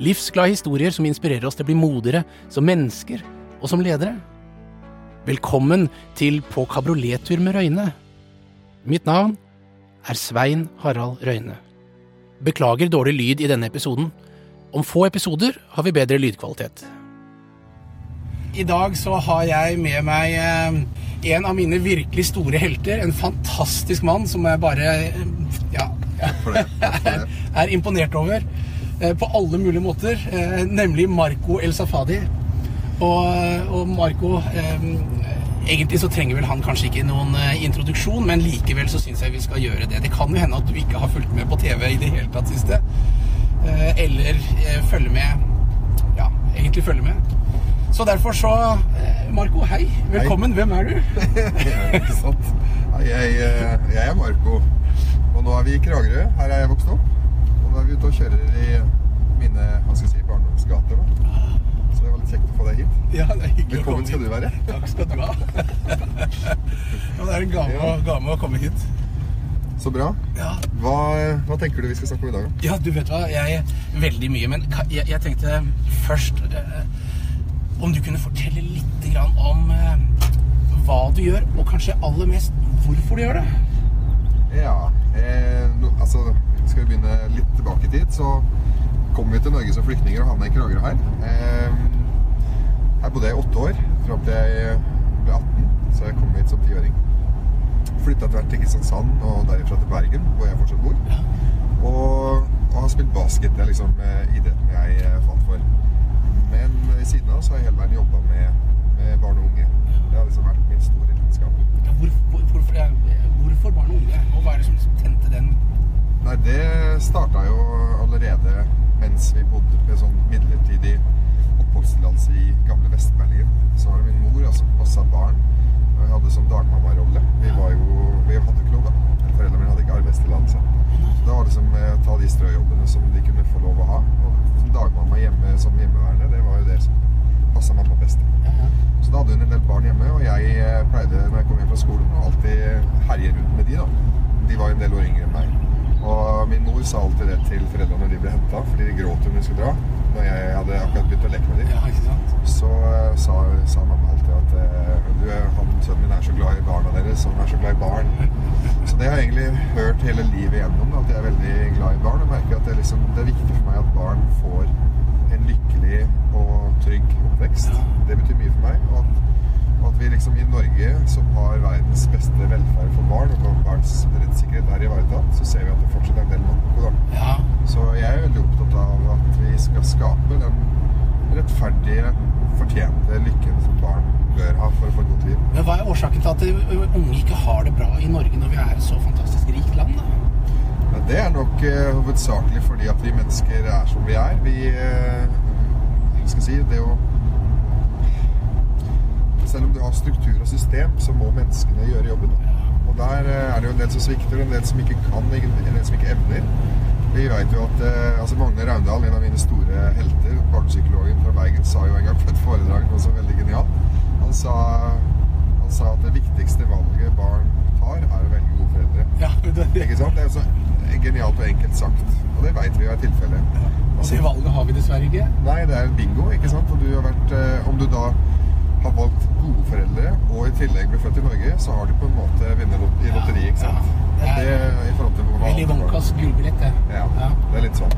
Livsglade historier som inspirerer oss til å bli modigere som mennesker og som ledere. Velkommen til På kabriolettur med Røyne. Mitt navn er Svein Harald Røyne. Beklager dårlig lyd i denne episoden. Om få episoder har vi bedre lydkvalitet. I dag så har jeg med meg eh, en av mine virkelig store helter. En fantastisk mann som jeg bare eh, ja, er, er imponert over på alle mulige måter. eh, Nemlig Marco El Safadi. Og, og Marco eh, Egentlig så trenger vel han kanskje ikke noen eh, introduksjon, men likevel så syns jeg vi skal gjøre det. Det kan jo hende at du ikke har fulgt med på TV i det hele tatt siste. Eh, Eller eh, følge med Ja, egentlig følge med. Så derfor så eh, Marco, hei. Velkommen. Hvem er du? ikke sant? Jeg, eh, jeg er Marco, og nå er vi i Kragerø. Her er jeg vokst opp. Og nå er vi ute og kjører i mine hva skal jeg si, barndomsgater. da. Så det var litt kjekt å få deg hit. Ja, det er hyggelig Velkommen skal du være. Takk skal du ha. ja, det er en gave, å- gave å komme hit. Så bra. Ja. Hva, hva tenker du vi skal snakke om i dag? da? Ja, du vet hva, jeg Veldig mye, men jeg, jeg tenkte først eh, Om du kunne fortelle litt grann om eh, hva du gjør, og kanskje aller mest hvorfor du gjør det. Ja, eh, no, altså Skal vi begynne litt tilbake i tid, så kom vi til Norge som flyktninger og havna i Kragerø her. Eh, her bodde jeg i åtte år, fram til jeg ble 18, så jeg kom hit som tiåring. Flytta etter hvert til Kristiansand og derifra til Bergen, hvor jeg fortsatt bor. Og, og har spilt basket. Det er liksom eh, idretten jeg fant falt for. Men ved siden av så har jeg hele veien jobba med, med barn og unge. Det har liksom vært min store lidenskap. Ja, hvor, hvor, hvorfor, eh, hvorfor barn og unge? Og hva er det som liksom tente den? Nei, det starta jo allerede mens vi bodde med sånn midlertidig oppholdstillatelse i gamle Vest-Berlin. Så var det min mor altså, som passa barn. Og jeg hadde sånn dagmammarolle. Vi var jo Vi hadde ikke lov, da. Foreldrene mine hadde ikke arbeidstillatelse. Så da var det som eh, ta de strøjobbene som de kunne få lov å ha. Og som dagmamma hjemme som hjemmeværende, det var jo det som passa mamma best. Så da hadde hun en del barn hjemme, og jeg eh, pleide når jeg kom hjem fra skolen, å alltid herje rundt med de. da. De var jo en del år yngre enn meg. Og min mor sa alltid det til foreldrene når de ble henta, fordi de gråt om de skulle dra. Når jeg hadde akkurat begynt å leke med dem. ja? Så eh, sa, sa mamma alltid at eh, du, han sønnen min er så glad i barna deres, og han er så glad i barn. Så det har jeg egentlig hørt hele livet igjennom, at jeg er veldig glad i barn. Og merker at det, er liksom, det er viktig for meg at barn får en lykkelig og trygg oppvekst. Det betyr mye for meg. Og at, og at vi liksom i Norge, som har verdens beste velferd for barn, og barns rettssikkerhet er ivaretatt, så ser vi at det fortsatt er en del manko. da. Ja. Så jeg er veldig opptatt av at vi skal skape den rettferdige, fortjente lykken som barn bør ha for å få et godt liv. Men hva er årsaken til at unge ikke har det bra i Norge når vi er et så fantastisk rikt land? da? Ja, det er nok uh, hovedsakelig fordi at vi mennesker er som vi er. Vi uh, skal si Det å Selv om du har struktur og system, så må menneskene gjøre jobben. Og der uh, er det jo en del som svikter, en del som ikke kan, en del som ikke evner. Vi vet jo at altså Magne Raundal, en av mine store helter, barnepsykologen fra Bergen, sa jo en gang på et foredrag noe så veldig genialt. Han sa, sa at det viktigste valget barn tar, er å velge gode foreldre. Ja, det, det, Ikke sant? Det er så genialt og enkelt sagt. Og det vet vi jo er tilfellet. og det valget har vi dessverre ikke. Nei, det er bingo, ikke sant? Og du har vært, eh, om du da har valgt gode foreldre, og i tillegg ble født i Norge, så har du på en måte vunnet i lotteriet, ikke sant? Ja, det er- Det i forhold til hvor Veldig Wonkas gullbillett, det. Ja, Ja. det er litt sånn.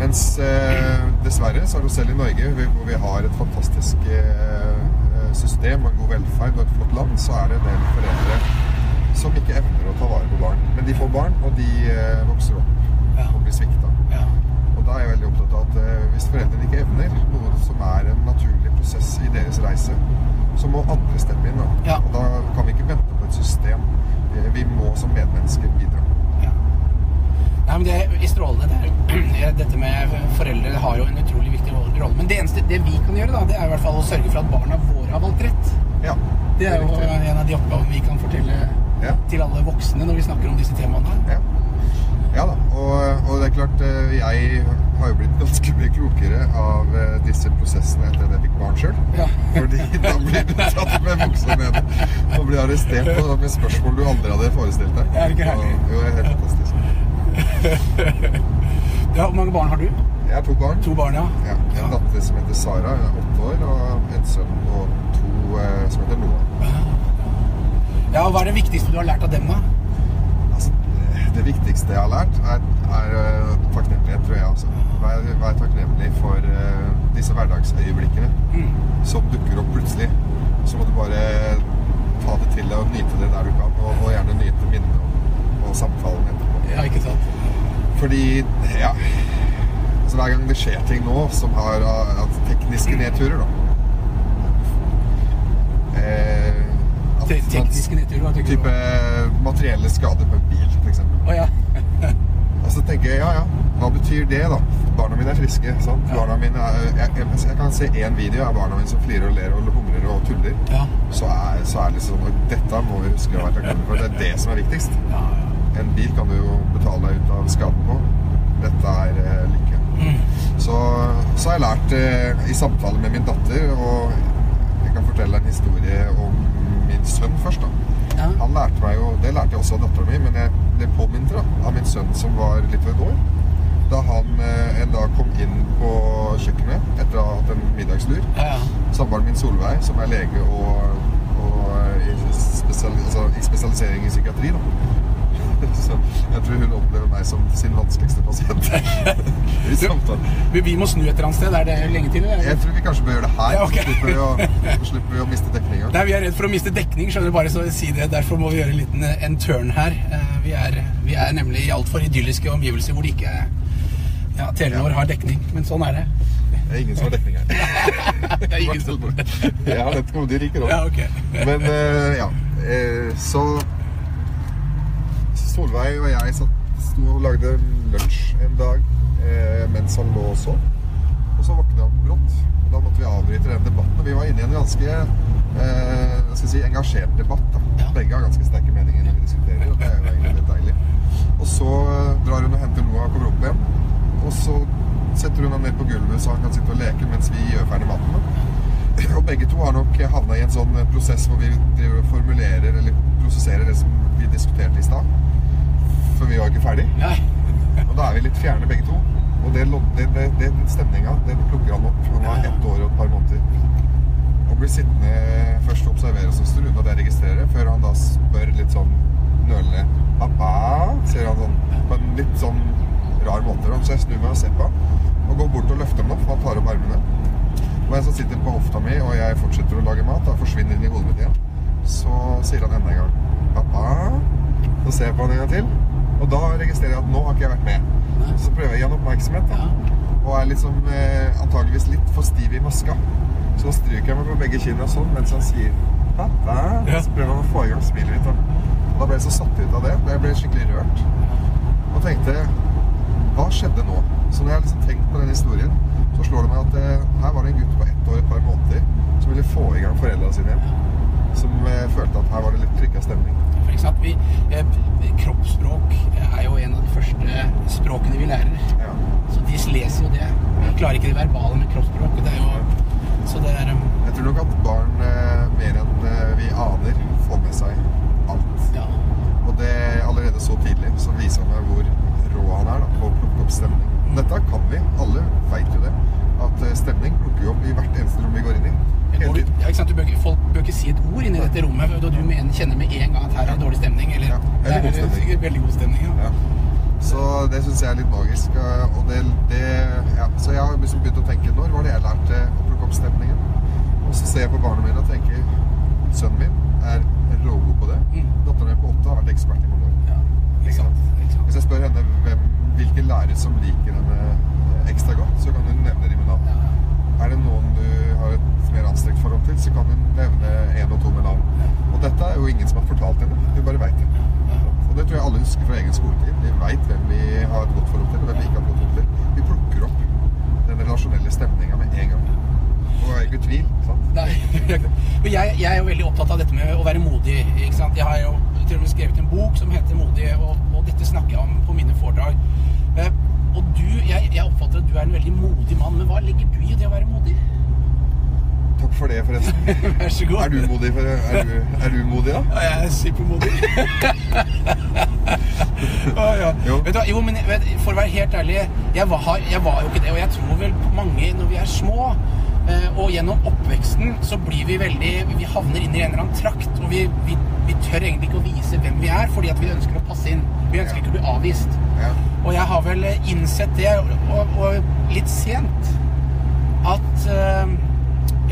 Mens eh, dessverre så er det selv i Norge, hvor vi har et fantastisk eh, system og en god velferd og et flott land, så er det en del foreldre som ikke evner å ta vare på barn. Men de får barn, og de eh, vokser opp og blir svikta. Og da er jeg veldig opptatt av at eh, hvis foreldrene ikke evner noe som er en naturlig prosess i deres reise, så må andre steppe inn. Da. Og da kan vi ikke vente på et system. Eh, Vi må som medmennesker bidra. Ja. Nei, men det er strålende. Det er, dette med foreldre har jo en utrolig viktig rolle. Men det eneste det vi kan gjøre, da, det er i hvert fall å sørge for at barna våre har valgt rett. Ja. Det er jo riktig. en av de oppgavene vi kan fortelle Ja. til alle voksne når vi snakker om disse temaene. Ja. ja da. Og, og det er klart, eh, jeg har jo blitt ganske mye klokere av eh, disse prosessene etter at jeg fikk barn sjøl. Ja. Fordi da blir du tatt med buksa nede og blir arrestert på, med spørsmål du aldri hadde forestilt deg. Er det ikke herlig? Og- Jo, det er helt fantastisk. Ja, Hvor mange barn har du? Jeg har to barn. To barn, ja. Ja, en datter som heter Sara, hun er åtte år, og en sønn og to eh, som heter Noah. Ja, Hva er det viktigste du har lært av dem, da? Altså, det viktigste jeg har lært, er, er eh, takknemlighet, tror jeg. Altså. Vær, vær takknemlig for uh, disse hverdagsøyeblikkene Mm. som dukker opp plutselig. Så må du bare ta det til deg og nyte det der du kan, og, og gjerne nyte minnene og, og samtalen. Ja, ikke sant? Fordi, ja altså Hver gang det skjer ting nå som har at tekniske nedturer, da eh, at Te tekniske nedturer, hva tenker du? Type materielle skader på en bil, f.eks. Oh, ja. Og så tenker jeg ja, ja, hva betyr det, da? Barna mine er friske. sant? Ja. Barna mine er, jeg, jeg, jeg kan se én video av barna mine som flirer og ler og humrer og tuller. Ja. Så er, så er det liksom dette må vi huske å være takknemlige for. Det er det som er viktigst. ja. En bil kan du jo betale deg ut av skaden på. Dette er eh, lykke. Mm. Så, så har jeg lært eh, i samtale med min datter, og jeg kan fortelle en historie om min sønn først. da. Ja. Han lærte meg jo, Det lærte jeg også av datteren min, men jeg ble påminnet da, av min sønn som var litt over et år. Da han eh, en dag kom inn på kjøkkenet etter å ha hatt en middagslur. Ja, ja. Samboeren min Solveig, som er lege og, og i, spesial, altså, i spesialisering i psykiatri, da. Så jeg tror hun opplever meg som sin vanskeligste pasient i samtalen. Vi, vi må snu et eller annet sted. Er det lenge til? Eller? Jeg tror vi kanskje bør gjøre det her, Ja, okay. slipper vi å, slipper vi å miste dekninga. Nei, Vi er redd for å miste dekning, skjønner du bare så si det. Derfor må vi gjøre en liten en turn her. Eh, Vi er, vi er nemlig i altfor idylliske omgivelser hvor det ikke ja, Telenor har dekning. Men sånn er det. Det er ingen som har dekning her. Det er ingen som Jeg har nettopp kommet i riker Ja, ok. Men eh, ja. eh, så Solveig og jeg satt, sto og lagde lunsj en dag eh, mens han lå og sov. Og så våkna han brått. Og da måtte vi avbryte den debatten. Og vi var inne i en ganske eh, skal si, engasjert debatt. Da. Begge har ganske sterke meninger når vi diskuterer, og det er jo egentlig litt deilig. Og så eh, drar hun og henter Noah og kommer opp igjen. Og så setter hun ham ned på gulvet så han kan sitte og leke mens vi gjør ferdig maten. Da. Og begge to har nok havna i en sånn prosess hvor vi formulerer eller prosesserer det som vi diskuterte i stad. For vi var ikke ferdig. Nei. Og da er vi litt fjerne begge to. Og det, det, det, det stemninga, den plukker han opp. Han var ett år og et par måneder. Og blir sittende først og observere oss en stund uten at jeg registrerer, før han da spør litt sånn nølende 'Pappa?' sier han sånn på en litt sånn rar måte. Så jeg snur meg og ser på han, og går bort og løfter ham opp, han tar opp armene. Og jeg som sitter på hofta mi, og jeg fortsetter å lage mat, da forsvinner inn i hodet mitt igjen. Så sier han enda en gang 'Pappa?' Så ser jeg på han en gang til, og da registrerer jeg at nå har ikke jeg vært med. Nei. Så prøver jeg å gi han oppmerksomhet, da. Ja. Og er liksom eh, antageligvis litt for stiv i maska. Så stryker jeg meg på begge kinna sånn mens han sier 'pappa'. Ja. Så prøver han å få i gang smilet mitt. Da. da ble jeg så satt ut av det. Jeg ble skikkelig rørt. Og tenkte Hva skjedde nå? Så når jeg har liksom tenkt på den historien, så slår det meg at eh, her var det en gutt på ett år et par måneder som ville få i gang foreldra sine igjen. Som eh, følte at her var det litt trykka stemning. For ikke sant? Vi, eh, kroppsspråk er jo en av de første språkene vi lærer. Ja. Så de leser jo det. Vi klarer ikke det verbale med kroppsspråk. Det er jo, så det er um, Jeg tror nok at barn eh, mer enn eh, vi aner, får med seg alt. Ja. Og det allerede så tidlig så viser han meg hvor rå han er da, på å plukke opp stemning. Dette kan vi. Alle veit jo det. At eh, stemning plukker vi opp i hvert eneste rom vi går inn i. Går ja, ikke sant? Du bør, ikke- folk bør ikke si et ord inni dette rommet, og du mener, kjenner med en gang at her er dårlig stemning. Eller, Ja, eller god er stemning. sikkert veldig god stemning. Ja. Så det syns jeg er litt magisk. eh, Og det, det, ja. Så jeg har liksom begynt å tenke når var det jeg lærte å plukke opp stemningen? Og så ser jeg på barna mine og tenker sønnen min er rågod på det. Mm. Datteren min på åtte har vært ekspert i mange år. Ja, ikke sant? Ikke sant? Hvis jeg spør henne hvem, hvilke lærere som liker henne ekstra godt, så kan hun nevne dem med navn. Ja. Er det noen du har et mer anstrengt forhold til, så kan hun nevne én og to med navn. Og dette er jo ingen som har fortalt henne. Hun bare veit det. Og det tror jeg alle husker fra egen skoletid. Vi veit hvem vi har et godt forhold til, og hvem vi ikke har et godt forhold til. Vi plukker opp den rasjonelle stemninga med en gang. Og er ikke i tvil. sant? Nei, Men jeg, jeg er jo veldig opptatt av dette med å være modig. ikke sant? Jeg har jo til og med skrevet en bok som heter 'Modig', og, og dette snakker jeg om på mine foredrag. Eh, og du, jeg, jeg oppfatter at du er en veldig modig mann, men hva legger du i det å være modig? Takk for det, forresten. Vær så god. Er du modig, for, er du, er du modig da? Ja, jeg er supermodig. ah, ja. Jo. Vet du, jo, men vet, for å være helt ærlig, jeg var, jeg var jo ikke det. Og jeg tror vel mange, når vi er små, eh, og gjennom oppveksten, så blir vi veldig Vi havner inn i en eller annen trakt, og vi, vi, vi tør egentlig ikke å vise hvem vi er, fordi at vi ønsker å passe inn. Vi ønsker ikke å bli avvist. Ja. Og jeg har vel eh, innsett det, og, og litt sent,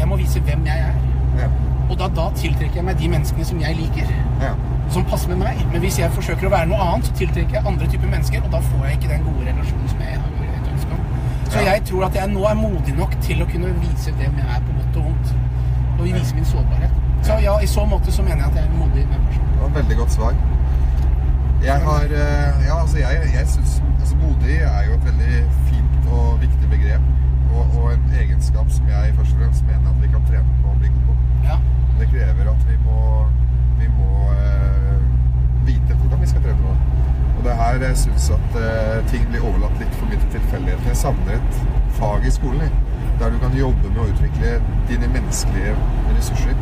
jeg må vise hvem jeg er. Ja. Og da, da tiltrekker jeg meg de menneskene som jeg liker ja. som passer med meg. Men hvis jeg forsøker å være noe annet, så tiltrekker jeg andre typer mennesker, og da får jeg ikke den gode relasjonen som jeg har et ønske om. Så jeg tror at jeg nå er modig nok til å kunne vise hvem jeg er på godt og vondt. Og vise min sårbarhet. Så ja, i så måte så mener jeg at jeg er en modig person. Det var et veldig godt svar. Jeg har eh, Ja, altså, jeg, jeg syns altså, Modig er jo et veldig fint og viktig begrep. Og, og en egenskap som jeg først og fremst mener at vi kan trene på å bli gode på. Ja. Det krever at vi må, vi må eh, vite hvordan vi skal trene på. Og det er her jeg syns at eh, ting blir overlatt litt for mye til tilfeldighet. Jeg savner et fag i skolen der du kan jobbe med å utvikle dine menneskelige ressurser.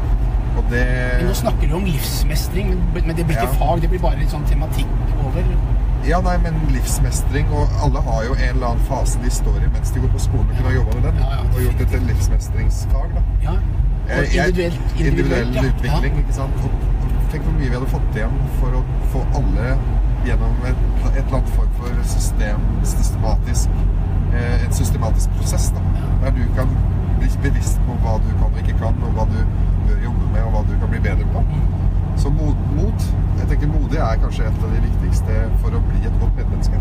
Og det Men nå snakker du om livsmestring, men, men det blir ikke Ja. fag, det blir bare litt sånn tematikk over. Ja, nei, men livsmestring, og alle har jo en eller annen fase de står i mens de går på skolen og kunne ha jobba med den. Og gjort det til livsmestringsfag, da. Ja. Og jeg- individuelt, individuell utvikling, ikke sant. Og tenk hvor mye vi hadde fått igjen for å få alle gjennom et, et eller annet form for system, systematisk, eh, en systematisk prosess, da. Der du kan bli bevisst på hva du kan og ikke kan, og hva du bør jobbe med, og hva du kan bli bedre på. Så mot, mot jeg tenker modig er kanskje et av de viktigste for å bli et godt medmenneske.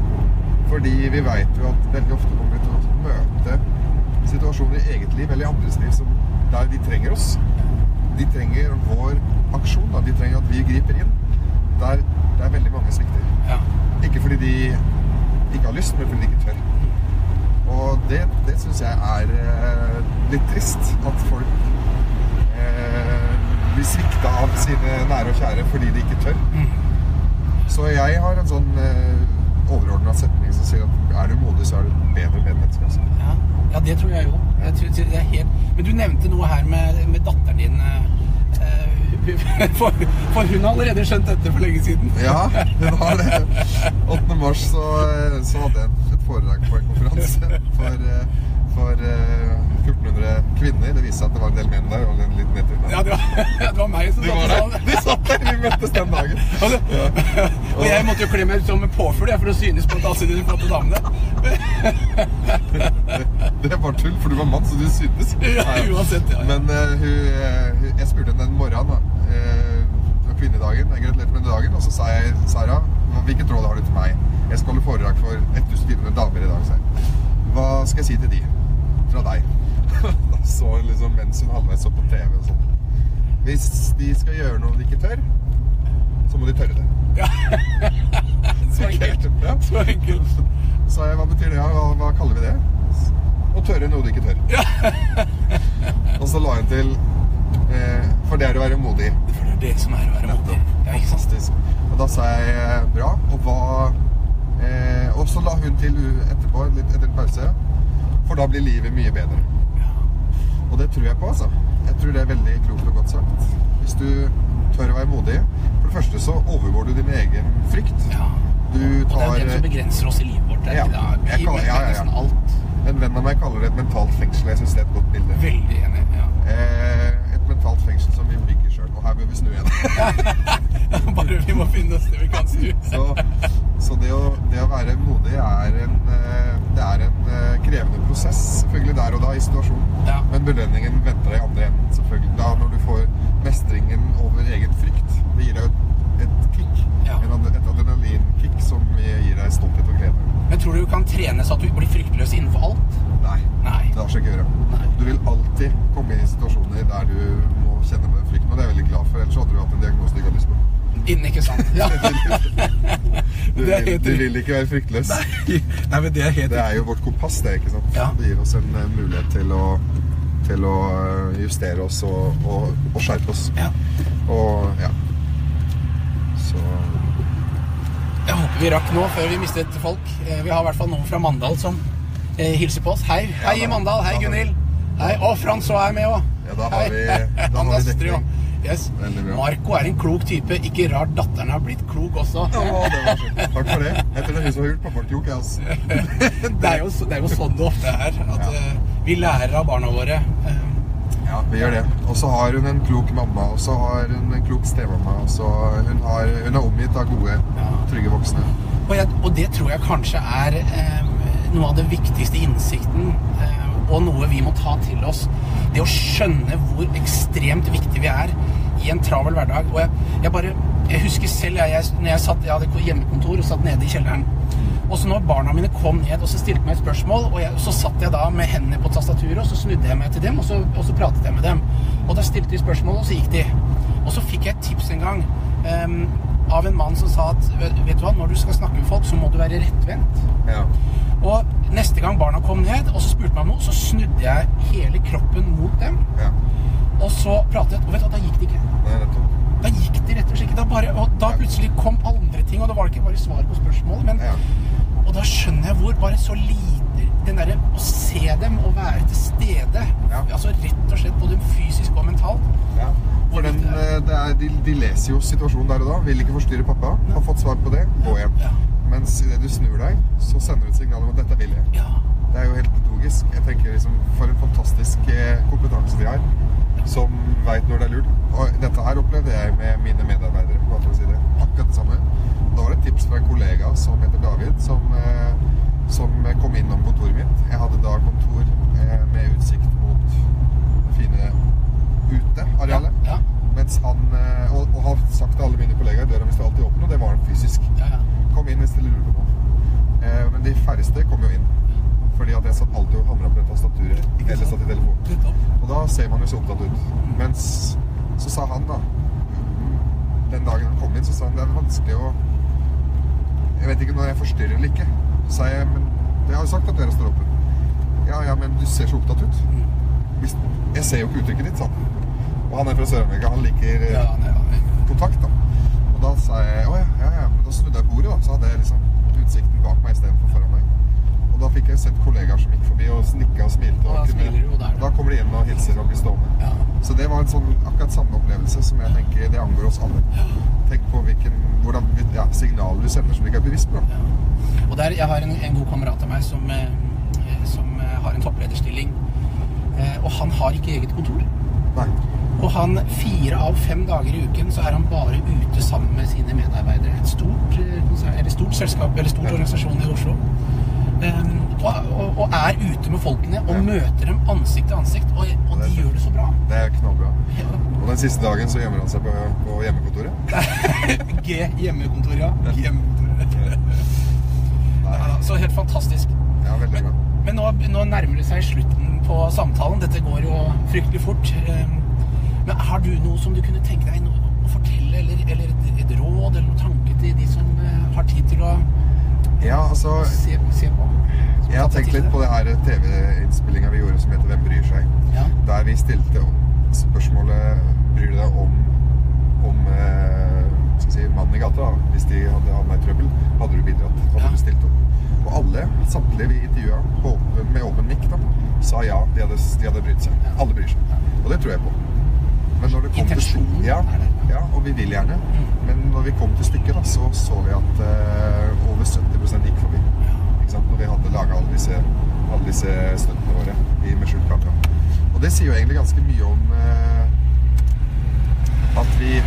Fordi vi vet jo at veldig ofte kommer vi til å møte situasjoner i eget liv eller i andres liv som, der de trenger oss. De trenger vår aksjon. Da. De trenger at vi griper inn. Der, der veldig mange svikter. Ja. Ikke fordi de ikke har lyst, men fordi de ikke tør. Og det, det syns jeg er eh, litt trist. At folk blir svikta av sine nære og kjære fordi de ikke tør. Så jeg har en sånn eh, overordna setning som sier at er du modig, så er du bedre medmenneske. Altså. Ja, ja det tror jeg jo. Jeg tror, det er helt... Men du nevnte noe her med, med datteren din. eh, For, for hun har allerede skjønt dette for lenge siden. Ja, hun har det. 8. mars så, eh, så hadde jeg et foredrag på en konferanse for, eh, for eh, 1400 kvinner. Det viste seg at det var en del menn der. og en litt nedtur. Ja, det var, det var meg som satt der. Du. Satt der. Vi møttes den dagen. Altså, og jeg måtte jo kle meg ut som en påfugl for å synes på alle de flotte damene. Det var tull, for du var mann, så du syntes. Ja, uansett, ja, ja. Men uh, hun, eh, jeg spurte henne den morgenen, da. Uh, kvinnedagen. Gratulerte med dagen. Og så sa jeg, Sara, hvilket råd har du til meg? Jeg skal holde foredrag for 1400 damer i dag, sa jeg. Hva skal jeg si til de? Fra deg. så liksom mens hun halvveis så på TV og sånn. Hvis de skal gjøre noe de ikke tør, så må de tørre det. Så enkelt. Ja. Så enkelt. Så jeg, hva betyr det? Ja, hva, hva kaller vi det? Å tørre noe du ikke tør. og så la hun til eh, For det er å være modig. For det er det som er å være modig. Ja. Fantastisk. Og da sa jeg eh, bra. Og hva eh, Og så la hun til etterpå, litt etter en pause. For da blir livet mye bedre. Og det tror jeg på, altså. Jeg tror det er veldig klokt og godt sagt. Hvis du tør å være modig For det første så overgår du din egen frykt. Ja. Du Og det tar er den som begrenser oss i livet vårt. Det er Ja, jeg kaller- ja, ja, ja. alt. En venn av meg kaller det et mentalt fengsel. Jeg syns det er et godt bilde. Veldig enig. Ja. Eh, et mentalt fengsel som vi bygger sjøl. Og her bør vi snu igjen. Bare vi må finne oss det vi kan snu. så så det, å, det å være modig er en, eh, det er en eh, krevende prosess, selvfølgelig der og da i situasjonen. Ja. Men belønningen venter deg i andre enden, selvfølgelig. Da når du får mestringen over egen frykt. Det gir deg et, et kick. Ja. Et adrenalinkick som gir deg stolthet og glede. Men tror du du kan trene så at du blir fryktløs innenfor alt? Nei. Nei. Det lar seg ikke gjøre. Nei. Du vil alltid komme i situasjoner der du må kjenne på den frykten, og det er jeg veldig glad for. Ellers hadde du hatt en diagnose du ikke hadde lyst på. Inn, ikke sant? Ja. Du, vil, du vil ikke være fryktløs. Nei, men det er helt Det er jo vårt kompass, det. ikke sant? Ja. Det gir oss en eh, mulighet til å, til å eh, justere oss og, og, og skjerpe oss. Ja. Og ja. Så Jeg håper vi rakk nå før vi mistet folk. Eh, Vi har i hvert fall noen fra Mandal som hilser på oss. Hei, hei da. Mandal. Hei, Gunhild. Hei. Og Frans òg er med òg. Ja, da har vi- da har vi dekning. Yes. Marco er en klok type. Ikke rart datteren har blitt klok også. Å, det var fint. Takk for det. Jeg tror det er hun som har gjort pappaen klok. jeg, Altså. Det er jo, det er jo sånn det ofte er. At Ja. eh, vi lærer av barna våre. Eh, Ja, vi gjør det. Og så har hun en klok mamma, og så har hun en klok stemamma. Og så hun, har, hun er omgitt av gode, Ja. trygge voksne. Og, jeg, og det tror jeg kanskje er eh, noe av det viktigste innsikten, eh, og noe vi må ta til oss. Det å skjønne hvor ekstremt viktig vi er i en travel hverdag. Og jeg, jeg bare Jeg husker selv jeg, jeg, når jeg, satt, jeg hadde hjemmekontor og satt nede i kjelleren. Og så når barna mine kom ned og så stilte meg et spørsmål, og jeg, så satt jeg da med hendene på tastaturet, og så snudde jeg meg til dem, og så, og så pratet jeg med dem. Og da stilte de spørsmål, og så gikk de. Og så fikk jeg et tips en gang um, av en mann som sa at vet vet du hva, når du skal snakke med folk, så må du være rettvendt. Ja. Og neste gang barna kom ned, og så spurte meg om noe, så snudde jeg hele kroppen mot dem, ja. og så pratet, og vet du da gikk det ikke. Nei. Da gikk det rett og slett ikke. Da, bare, og da plutselig kom andre ting, og det var ikke bare svar på spørsmålet. men Ja. Og da skjønner jeg hvor bare så lite Den derre å se dem og være til stede, Ja. altså rett og slett både fysisk og mentalt Ja. For den, eh, det er, de, de leser jo situasjonen der og da. Vil ikke forstyrre pappa. Har fått svar på det. Gå hjem. Ja. Mens idet du snur deg, så sender du et signal om at dette vil jeg. Ja. Det er jo helt logisk. Jeg tenker liksom, For en fantastisk eh, kompetanse de har, som veit når det er lurt. Og dette her opplevde jeg med mine medarbeidere. bare for å si det. Akkurat det samme. Da var det et tips fra en kollega som heter David, som, eh, som kom innom kontoret mitt. Jeg hadde da kontor eh, med utsikt mot det fine utearealet. Ja. Mens han, og, og har sagt til alle mine kollegaer døra mi står alltid åpen, og det var den fysisk. Ja, ja. Kom inn hvis dere lurer på noe. Eh, men de færreste kom jo inn. Fordi at jeg satt alltid og hamra på det tastaturet. Eller satt i telefonen. Og da ser man jo så opptatt ut. Mens så sa han da Den dagen han kom inn, så sa han det er vanskelig å Jeg vet ikke når jeg forstyrrer eller ikke. Så sa jeg men jeg har jo sagt at døra står åpen. Ja, ja, men du ser så opptatt ut. Jeg ser jo ikke uttrykket ditt, sa han. Og han er fra Sør-Amerika. Han liker eh, kontakt, da. Og da sa jeg å ja, ja, ja. Da snudde jeg bordet, da. Så hadde jeg liksom utsikten bak meg istedenfor foran meg. Og da fikk jeg sett kollegaer som gikk forbi og snikka og smilte. Og da smiler du, og der. da kommer de inn og hilser og blir stående. Ja. Så det var en sånn akkurat samme opplevelse som jeg tenker det angår oss alle. Tenk på hvilken, hvordan, ja, signaler du sender som du ikke er bevisst på. Ja. Og der, Jeg har en, en god kamerat av meg som, eh, som eh, har en topplederstilling. Eh, og han har ikke eget kontor. Nei. Og han fire av fem dager i uken så er han bare ute sammen med sine medarbeidere. Et stort, eh, eller stort selskap eller stort organisasjon i Oslo. Um, og, og, og er ute med folkene og Ja. møter dem ansikt til ansikt. Og, og de Det gjør det så bra. Det er knallbra. Ja. Og den siste dagen så gjemmer han seg på, på hjemmekontoret. G hjemmekontor, ja. G hjemmekontor. Ja, så helt fantastisk. Ja, veldig bra. Men nå, nå nærmer det seg slutten på samtalen. Dette går jo fryktelig fort. Um, Men har du noe som du kunne tenke deg noe å fortelle, eller, eller et, et råd eller noen tanke til de som eh, har tid til å Ja, altså se, se på? Som Jeg har tenkt litt på det her TV-innspillinga vi gjorde som heter Hvem bryr seg? Ja. Der vi stilte spørsmålet Bryr du deg om, om eh, skal si, mannen i gata? da? Hvis de hadde havna i trøbbel, hadde du bidratt? Hadde Ja. du stilt opp? Og alle, samtlige vi intervjua med åpen mikk, da, sa ja. De hadde, de hadde brydd seg. Ja. Alle bryr seg. Og det tror jeg på. Men når det kom til Intensjonen stykket ja, ja, og vi vil gjerne. Mm. Men når vi kom til stykket, da, så så vi at uh, over 70 gikk forbi. Ikke sant? Når vi hadde laga alle disse, alle disse støttene våre i, med skjult kamera. Og det sier jo egentlig ganske mye om uh, at vi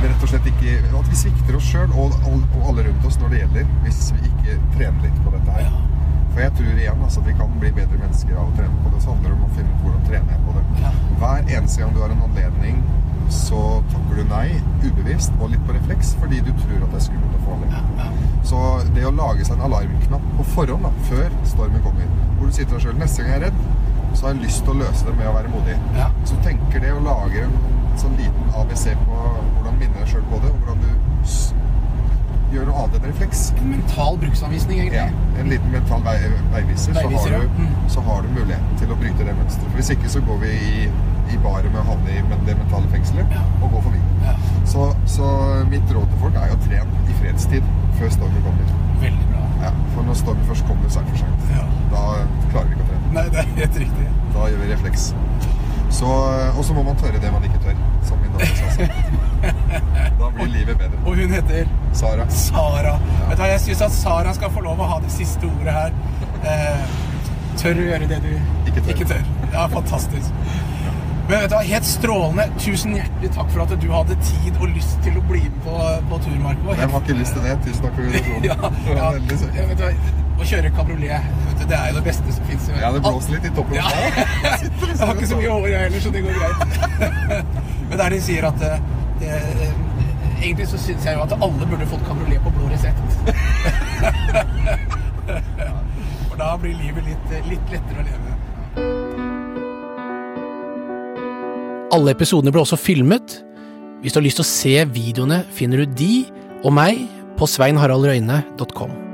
rett og slett ikke At vi svikter oss sjøl og, og, alle rundt oss når det gjelder, hvis vi ikke trener litt på dette For jeg tror igjen altså, vi kan bli bedre mennesker av å trene på det. Så handler det om å finne ut hvordan trene jeg på det. Hver eneste gang du har en anledning, så takker du nei ubevisst og litt på refleks fordi du tror at det er skummelt og farlig. Ja, ja. Så det å lage seg en alarmknapp på forhånd, da, før stormen kommer, hvor du sier til deg sjøl neste gang jeg er redd, så har jeg lyst til å løse det med å være modig. Ja. Så tenker det å lage en sånn liten ABC på hvordan minne deg sjøl på det, og hvordan du gjør noe annet enn refleks. En mental bruksanvisning, egentlig. Ja, en liten mental vei, veiviser, Veiviser, så, har du, Mm. så har du muligheten til å bryte det mønsteret. Hvis ikke så går vi i, i baret med å havne i det mentale fengselet Ja. og gå forbi. Ja, Så, så mitt råd til folk er å trene i fredstid før stormen kommer. veldig bra. Ja, for når stormen først kommer, så er det for seint. Ja. Da klarer vi ikke å trene. Nei, det er helt riktig. Da gjør vi refleks. Så, og så må man tørre det man ikke tør, Da blir livet bedre. Og hun heter Sara. Sara. Vet du hva, Jeg syns at Sara skal få lov å ha det siste ordet her. Eh, tør å gjøre det du Ikke tør. Ja, fantastisk. Men vet du hva, Helt strålende. Tusen hjertelig takk for at du hadde tid og lyst til å bli med på, på tur, Marco. Jeg har ikke lyst til det. Tusen takk for invitasjonen. Ja, ja. Vet du hva, Å kjøre kabriolet, det er jo det beste som fins. Ja, det blåser litt i toppen. Ja. Jeg har ikke så mye hår, jeg heller, så det går greit. Men der de sier at det, det, eh, Egentlig så syns jeg jo at alle burde fått kabriolet på blå resept. For da blir livet litt, eh, litt lettere å leve. Alle episodene ble også filmet. Hvis du har lyst til å se videoene, finner du de og meg på sveinharaldrøyne.com.